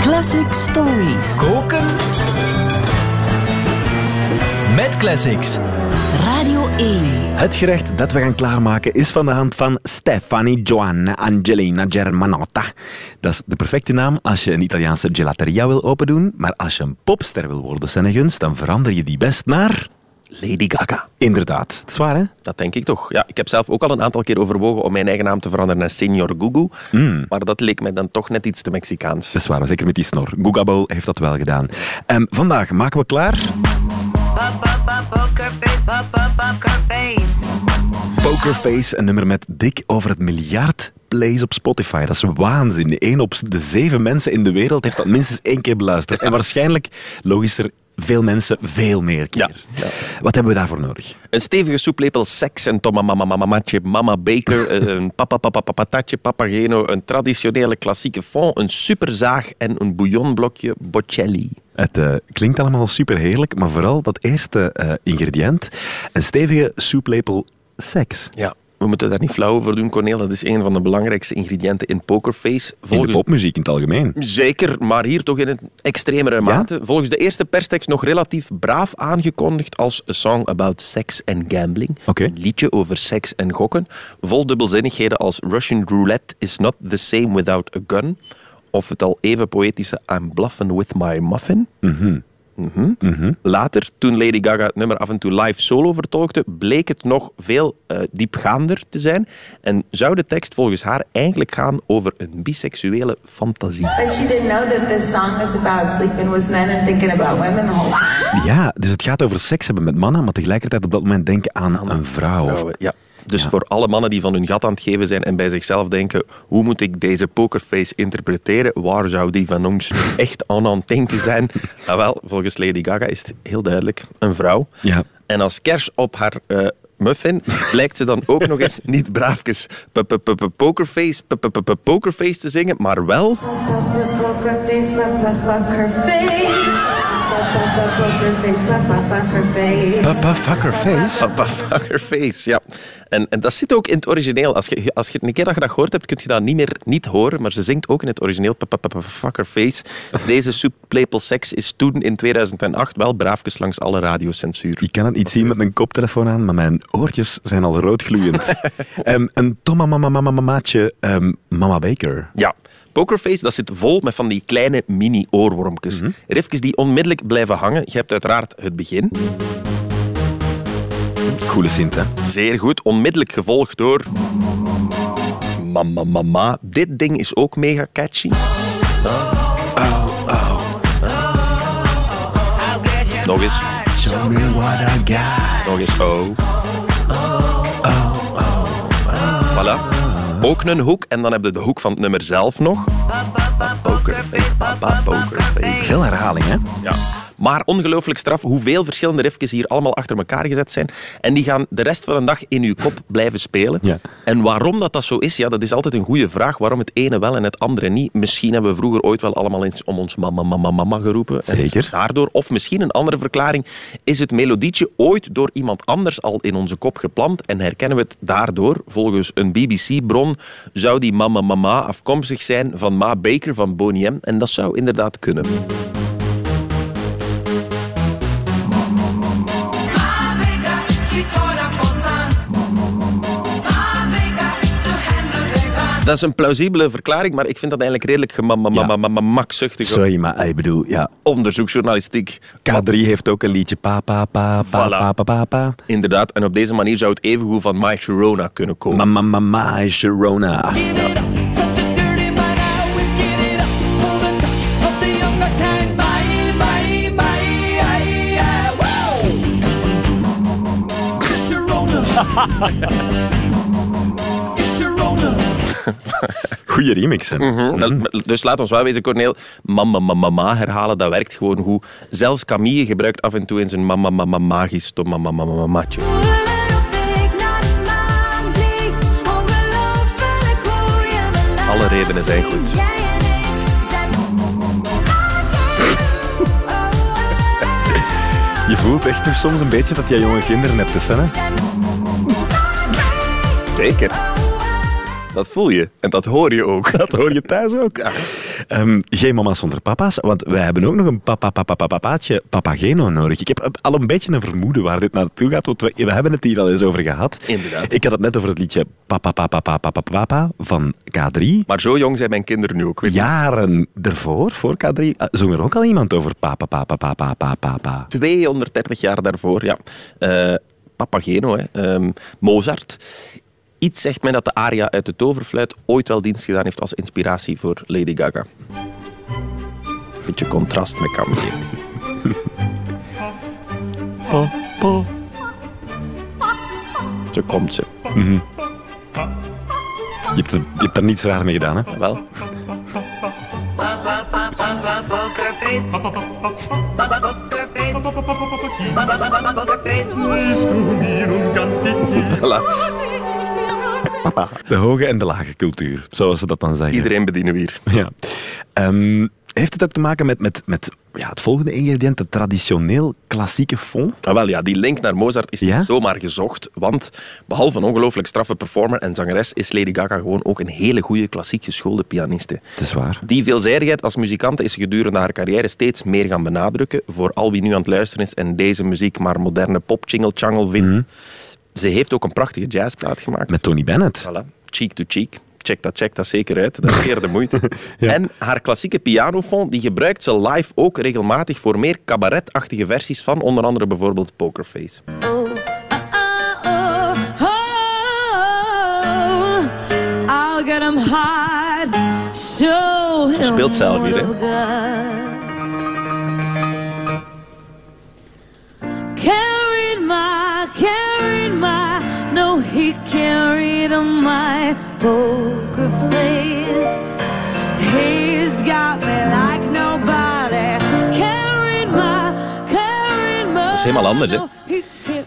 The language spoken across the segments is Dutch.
Classic Stories. Koken. Met classics. Radio 1. Het gerecht dat we gaan klaarmaken is van de hand van Stefani Joanna Angelina Germanotta. Dat is de perfecte naam als je een Italiaanse gelateria wil opendoen, maar als je een popster wil worden, Senneguns, dan verander je die best naar... Lady Gaga. Inderdaad. Het is waar, hè? Dat denk ik toch. Ja, ik heb zelf ook al een aantal keer overwogen om mijn eigen naam te veranderen naar Senor Gugu. Maar dat leek mij dan toch net iets te Mexicaans. Dat is waar, zeker met die snor. Googable heeft dat wel gedaan. Ehm, vandaag maken we klaar... Poker face, poker face. Pokerface, een nummer met dik over het miljard plays op Spotify. Dat is waanzin. Eén op de zeven mensen in de wereld heeft dat minstens één keer beluisterd. En waarschijnlijk, logischer, veel mensen veel meer keer. Ja, Wat hebben we daarvoor nodig? Een stevige soeplepel seks en tomamamamamatje mama baker, een papa papageno, een traditionele klassieke fond, een superzaag en een bouillonblokje boccelli. Het eh, klinkt allemaal super heerlijk, maar vooral dat eerste eh, ingrediënt, een stevige soeplepel seks. Ja, we moeten daar niet flauw over doen, Corneel. Dat is een van de belangrijkste ingrediënten in Pokerface. In de popmuziek in het algemeen. Zeker, maar hier toch in een extremere mate. Volgens de eerste perstekst nog relatief braaf aangekondigd als A Song About Sex and Gambling. Een liedje over seks en gokken. Vol dubbelzinnigheden als Russian roulette is not the same without a gun. Of het al even poëtische I'm bluffing with my muffin. Mhm. Later, toen Lady Gaga het nummer af en toe live solo vertolkte, bleek het nog veel eh, diepgaander te zijn. En zou de tekst volgens haar eigenlijk gaan over een biseksuele fantasie. But she didn't know that this song is about sleeping with men and thinking about women the whole time. Ja, dus het gaat over seks hebben met mannen, maar tegelijkertijd op dat moment denken aan een vrouw. Of- ja. Dus voor alle mannen die van hun gat aan het geven zijn en bij zichzelf denken, hoe moet ik deze pokerface interpreteren? Waar zou die van ons echt aan aan het denken zijn? Nou wel, volgens Lady Gaga is het heel duidelijk een vrouw. Ja. En als kers op haar eh, muffin blijkt ze dan ook nog eens niet braafjes pokerface, pokerface te zingen, maar wel... Poker face, papa. Papa poker face, papa fuck her face. Papa fucker face. Papa fucker face, ja. En, en dat zit ook in het origineel. Als je, als je een keer dat je dat gehoord hebt, kun je dat niet meer niet horen, maar ze zingt ook in het origineel Papa Papa fucker face. Deze soeplepel seks is toen in 2008 wel braafjes langs alle radiocensuur. Ik kan het niet zien met mijn koptelefoon aan, maar mijn oortjes zijn al roodgloeiend. Ehm, een Tomma mama mama mamaatje ehm, Mama Baker. Ja. Pokerface, dat zit vol met van die kleine mini-oorwormpjes. Riffjes die onmiddellijk blijven hangen. Je hebt uiteraard het begin. Coole sint, hè? Zeer goed. Onmiddellijk gevolgd door... Mama, mama. Dit ding is ook mega catchy. Nog eens. Show me what I got. Nog eens. Oh. Voilà. Ook een hoek. En dan heb je de hoek van het nummer zelf nog. Pokerface, papa, pokerface. Veel herhaling, hè? Ja. Maar ongelooflijk straf hoeveel verschillende riffjes hier allemaal achter elkaar gezet zijn. En die gaan de rest van de dag in uw kop blijven spelen. Ja. En waarom dat, dat zo is, ja, dat is altijd een goede vraag. Waarom het ene wel en het andere niet. Misschien hebben we vroeger ooit wel allemaal eens om ons mama, mama, mama geroepen. En Zeker. daardoor, of misschien een andere verklaring, is het melodietje ooit door iemand anders al in onze kop geplant en herkennen we het daardoor. Volgens een BBC-bron zou die mama, mama afkomstig zijn van Ma Baker van Boney M. En dat zou inderdaad kunnen. Dat is een plausibele verklaring, maar ik vind dat eigenlijk redelijk gemakzuchtig. Sorry, maar ik bedoel, ja, Onderzoeksjournalistiek. K3 heeft ook een liedje pa pa pa pa Voilà. pa pa pa pa. Inderdaad, en op deze manier zou het evengoed van My Sharona kunnen komen. Mama mama Sharona. Goeie remix, hè? Hm, dat- dus laat ons wel wezen, Corneel. Mama, mama, mama herhalen, dat werkt gewoon goed. Zelfs Camille gebruikt af en toe in zijn mama, mama, magisch to mama, mama, mamaatje. Alle redenen zijn goed. Je voelt echt toch soms een beetje dat jij jonge kinderen hebt, hè? Sanne? Zeker. Dat voel je. En dat hoor je ook. Dat hoor je thuis ook. Ehm, geen mama's zonder papa's, want wij hebben ook nog een papa, papa, papa, papaatje, papageno nodig. Ik heb al een beetje een vermoeden waar dit naartoe gaat, want we, we hebben het hier al eens over gehad. Inderdaad. Ik had het net over het liedje Papa, papa, papa, papa, papa van K3. Maar zo jong zijn mijn kinderen nu ook. Weet. Jaren ervoor, voor K3, eh, zong er ook al iemand over papa, papa, papa, papa, papa. 230 jaar daarvoor, ja. Eh, Papageno, hè. Ehm, Mozart. Iets zegt mij dat de aria uit de toverfluit ooit wel dienst gedaan heeft als inspiratie voor Lady Gaga. Beetje contrast met Camille. Papa. Zo komt ze. Je hebt, er, je hebt daar niets raar mee gedaan, hè? Wel. De hoge en de lage cultuur, zoals ze dat dan zeggen. Iedereen bedienen we hier. Ja. Ehm, heeft het ook te maken met, met, met ja, het volgende ingrediënt, het traditioneel klassieke fond? Ah, wel, ja, die link naar Mozart is Ja? niet zomaar gezocht. Want behalve een ongelooflijk straffe performer en zangeres, is Lady Gaga gewoon ook een hele goede klassiek geschoolde pianiste. Het is waar. Die veelzijdigheid als muzikante is ze gedurende haar carrière steeds meer gaan benadrukken. Voor al wie nu aan het luisteren is en deze muziek maar moderne pop-jingle-changle vindt. Ze heeft ook een prachtige jazzplaat gemaakt. Met Tony Bennett. Voilà, cheek to cheek. Check dat, check dat zeker uit. Dat is zeer de moeite. Ja. En haar klassieke pianofond die gebruikt ze live ook regelmatig voor meer cabaretachtige versies van onder andere bijvoorbeeld Pokerface. I'll get 'em hard. Show Ze speelt zelf hier, hè? My poker face. He's got me like nobody. My. Dat is helemaal anders, hè?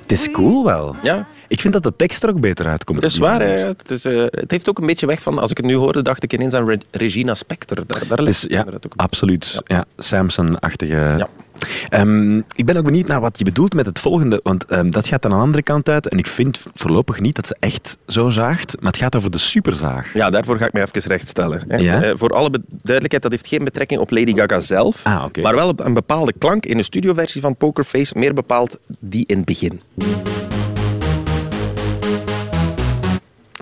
Het is cool wel. Ja, Ik vind dat de tekst er ook beter uitkomt. dat is waar. hè. Het, is, eh, het heeft ook een beetje weg van, als ik het nu hoorde, dacht ik ineens aan Re- Regina Spektor. Daar, daar Het ja, ook. absoluut. Ja. Samson-achtige... Ja. Ehm, ik ben ook benieuwd naar wat je bedoelt met het volgende, want ehm, dat gaat aan een andere kant uit. En ik vind voorlopig niet dat ze echt zo zaagt, maar het gaat over de superzaag. Ja, daarvoor ga ik me even rechtstellen. hè. Ja? Eh, voor alle duidelijkheid, dat heeft geen betrekking op Lady Gaga zelf, Ah, maar wel op een bepaalde klank in de studioversie van Pokerface, meer bepaald die in het begin.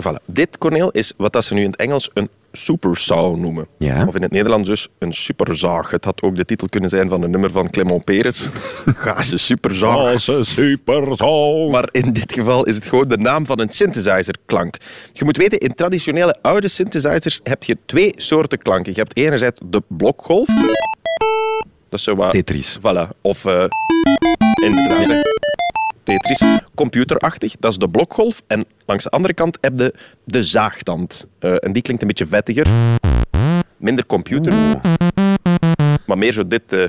Voilà. Dit, Corneel, is wat dat ze nu in het Engels een supersaw noemen. Ja. Of in het Nederlands dus een superzaag. Het had ook de titel kunnen zijn van een nummer van Clement Peres. Ga ze superzaag. een superzaag. Maar in dit geval is het gewoon de naam van een synthesizerklank. Je moet weten, in traditionele oude synthesizers heb je twee soorten klanken. Je hebt enerzijds de blokgolf. Dat is zo wat... Tetris. Voilà. Of... inderdaad. Tetris. Computerachtig, dat is de blokgolf. En langs de andere kant heb je de zaagtand. Eh, en die klinkt een beetje vettiger. Minder computer. Maar meer zo dit... eh,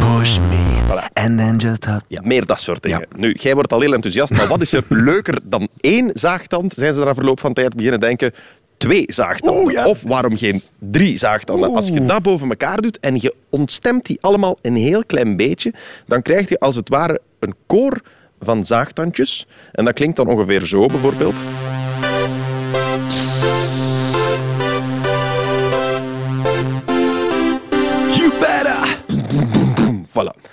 Push me. Voilà. And then just... Ja. Meer dat soort dingen. Ja. Nu, jij wordt al heel enthousiast, maar wat is er leuker dan één zaagtand? Zijn ze na verloop van tijd beginnen denken, twee zaagtanden. Oeh, ja. Of waarom geen drie zaagtanden? Als je dat boven elkaar doet en je ontstemt die allemaal een heel klein beetje, dan krijg je als het ware een koor van zaagtandjes. En dat klinkt dan ongeveer zo bijvoorbeeld. You better! Voilà.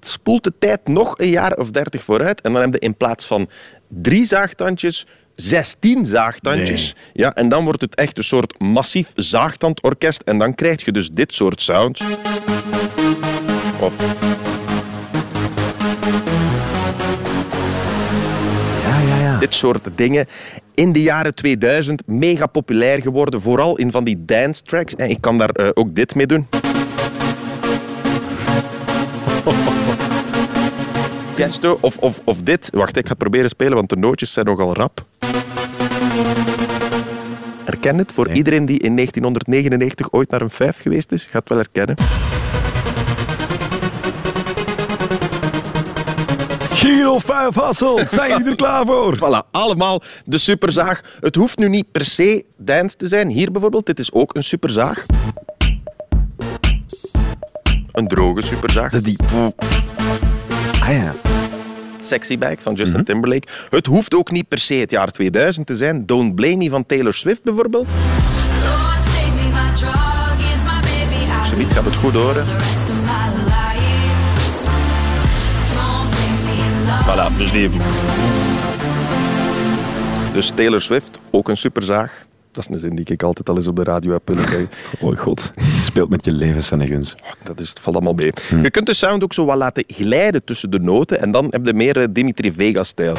Spoelt de tijd nog een jaar of dertig vooruit en dan heb je in plaats van drie zaagtandjes 16 zaagtandjes. Ja, en dan wordt het echt een soort massief zaagtandorkest en dan krijg je dus dit soort sounds. Of Ja, ja, ja. dit soort dingen. In de jaren 2000 mega populair geworden, vooral in van die dance tracks. En ik kan daar eh, ook dit mee doen. Gesto, of, of, of dit. Wacht, ik ga het proberen spelen, want de nootjes zijn nogal rap. Herken het? Voor iedereen die in 1999 ooit naar een vijf geweest is, gaat het wel herkennen. Giro 5 Hasselt, zijn jullie er klaar voor? Voilà, allemaal de superzaag. Het hoeft nu niet per se dance te zijn. Hier bijvoorbeeld, dit is ook een superzaag. Een droge superzaag. Die... Ah ja. Sexy Back van Justin Timberlake. Het hoeft ook niet per se het jaar 2000 te zijn. Don't Blame Me van Taylor Swift bijvoorbeeld. Zoiets gaat het goed horen. Voilà, dus die... Dus Taylor Swift, ook een superzaag. Dat is een zin die ik altijd al eens op de radio heb kunnen zeggen. Oh god, je speelt met je leven, Senneguns. Dat is, het valt allemaal mee. Je kunt de sound ook zo wat laten glijden tussen de noten en dan heb je meer eh, Dimitri Vegas-stijl.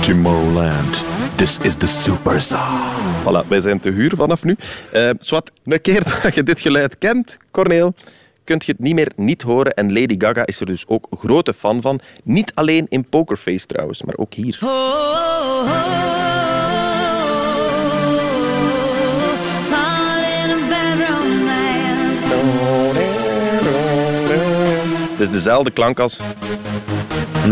Tomorrowland, this is the super song. Voilà, wij zijn te huur vanaf nu. Eh zwart, een keer dat je dit geluid kent, Corneel, kunt je het niet meer niet horen. En Lady Gaga is er dus ook grote fan van. Niet alleen in Pokerface trouwens, maar ook hier. Het is dezelfde klank als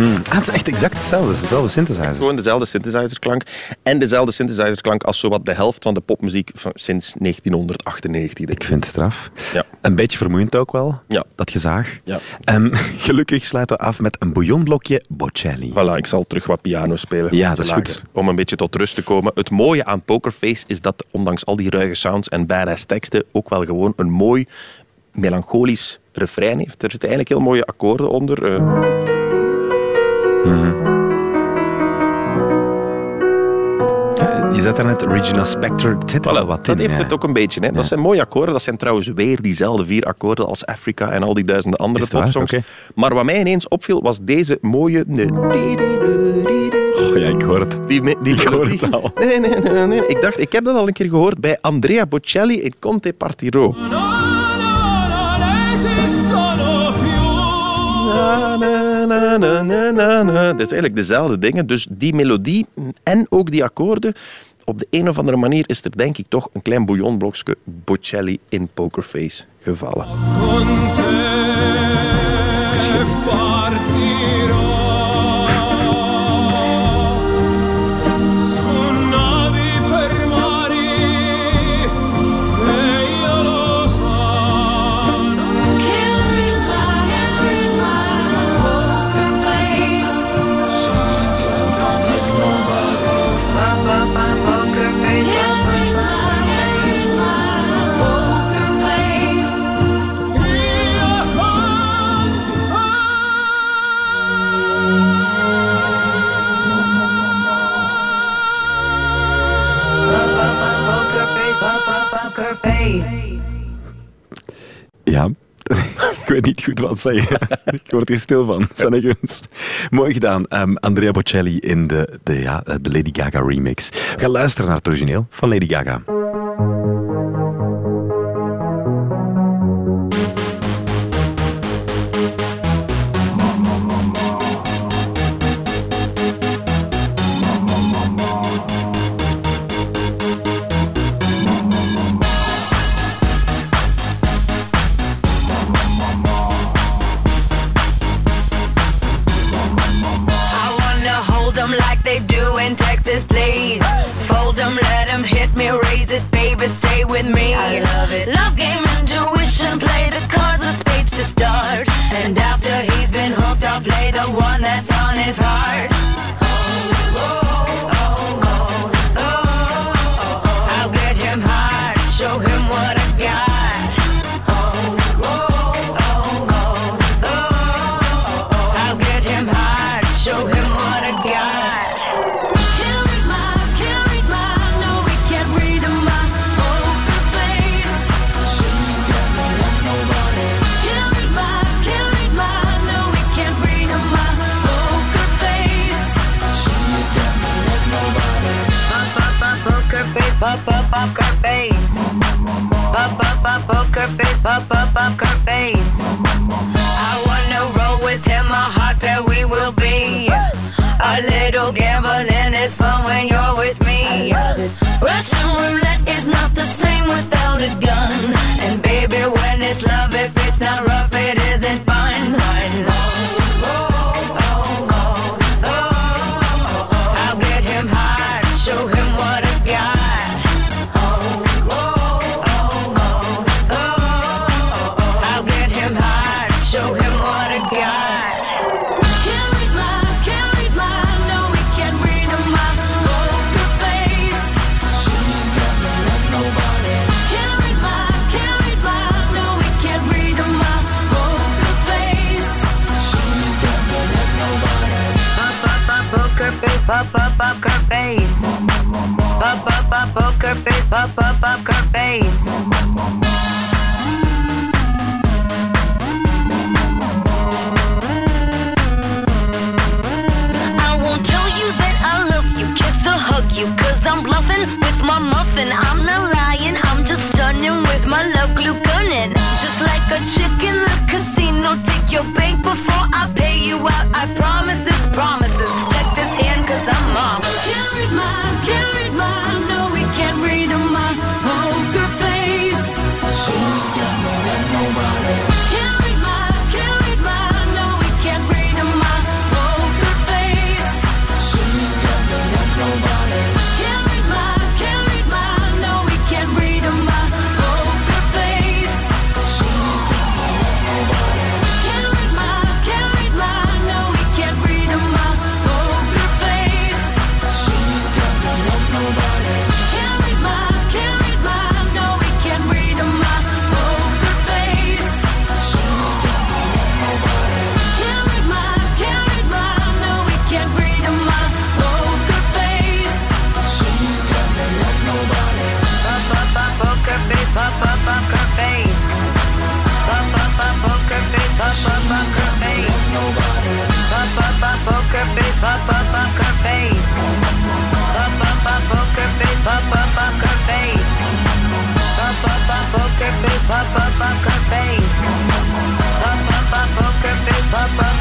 Ah, het is echt exact hetzelfde. Dezelfde synthesizer. gewoon dezelfde synthesizerklank. En dezelfde synthesizerklank als zowat de helft van de popmuziek van, sinds 1998. denk Ik vind het straf. Ja. Een beetje vermoeiend ook wel, Ja. dat gezaag. Ja. Ehm, gelukkig sluiten we af met een bouillonblokje Bocelli. Voilà, ik zal terug wat piano spelen. Ja, dat is Lager, goed. Om een beetje tot rust te komen. Het mooie aan Pokerface is dat ondanks al die ruige sounds en badass teksten ook wel gewoon een mooi melancholisch refrein heeft. Er zitten eigenlijk heel mooie akkoorden onder. Eh, Je zet daar net. Het zit er wel wat dat in. heeft ja. het ook een beetje. Hè. Dat zijn mooie akkoorden. Dat zijn trouwens weer diezelfde vier akkoorden als Africa en al die duizenden andere popsongs. Maar wat mij ineens opviel, was deze mooie... Oh, ja, ik hoor het. Die, die Ik hoor melodie. het al. Nee, nee, nee, nee. Ik dacht, ik heb dat al een keer gehoord bij Andrea Bocelli in Conte Partiro. Na, na, na, na, na, na. Dat is eigenlijk dezelfde dingen. Dus die melodie en ook die akkoorden. Op de een of andere manier is er denk ik toch een klein bouillonblokje Bocelli in Pokerface gevallen. Even genieten. Ja. ik weet niet goed wat zeggen. ik word hier stil van. Senneguns. Mooi gedaan. Ehm, Andrea Bocelli in de, de, ja, de Lady Gaga remix. Gaan luisteren naar het origineel van Lady Gaga. With start. And after he's been hooked, I'll play the one that's on his heart. I'll get him hard, show him poker face, pop, pop, poker face. Pop, pop, pop, poker face, pop, pop, poker face. I wanna roll with him, a up her face, up, up, up her face. I won't tell you that I love you, kiss or hug you, cause I'm bluffing with my muffin. I'm not lying, I'm just stunning with my love glue gunning. Just like a chick in the casino, take your bank before I pay you out. I promise this promise. poker face, up up poker face. Up up poker face, up up poker face. Up up poker face, up up poker face. Up up poker face, up up.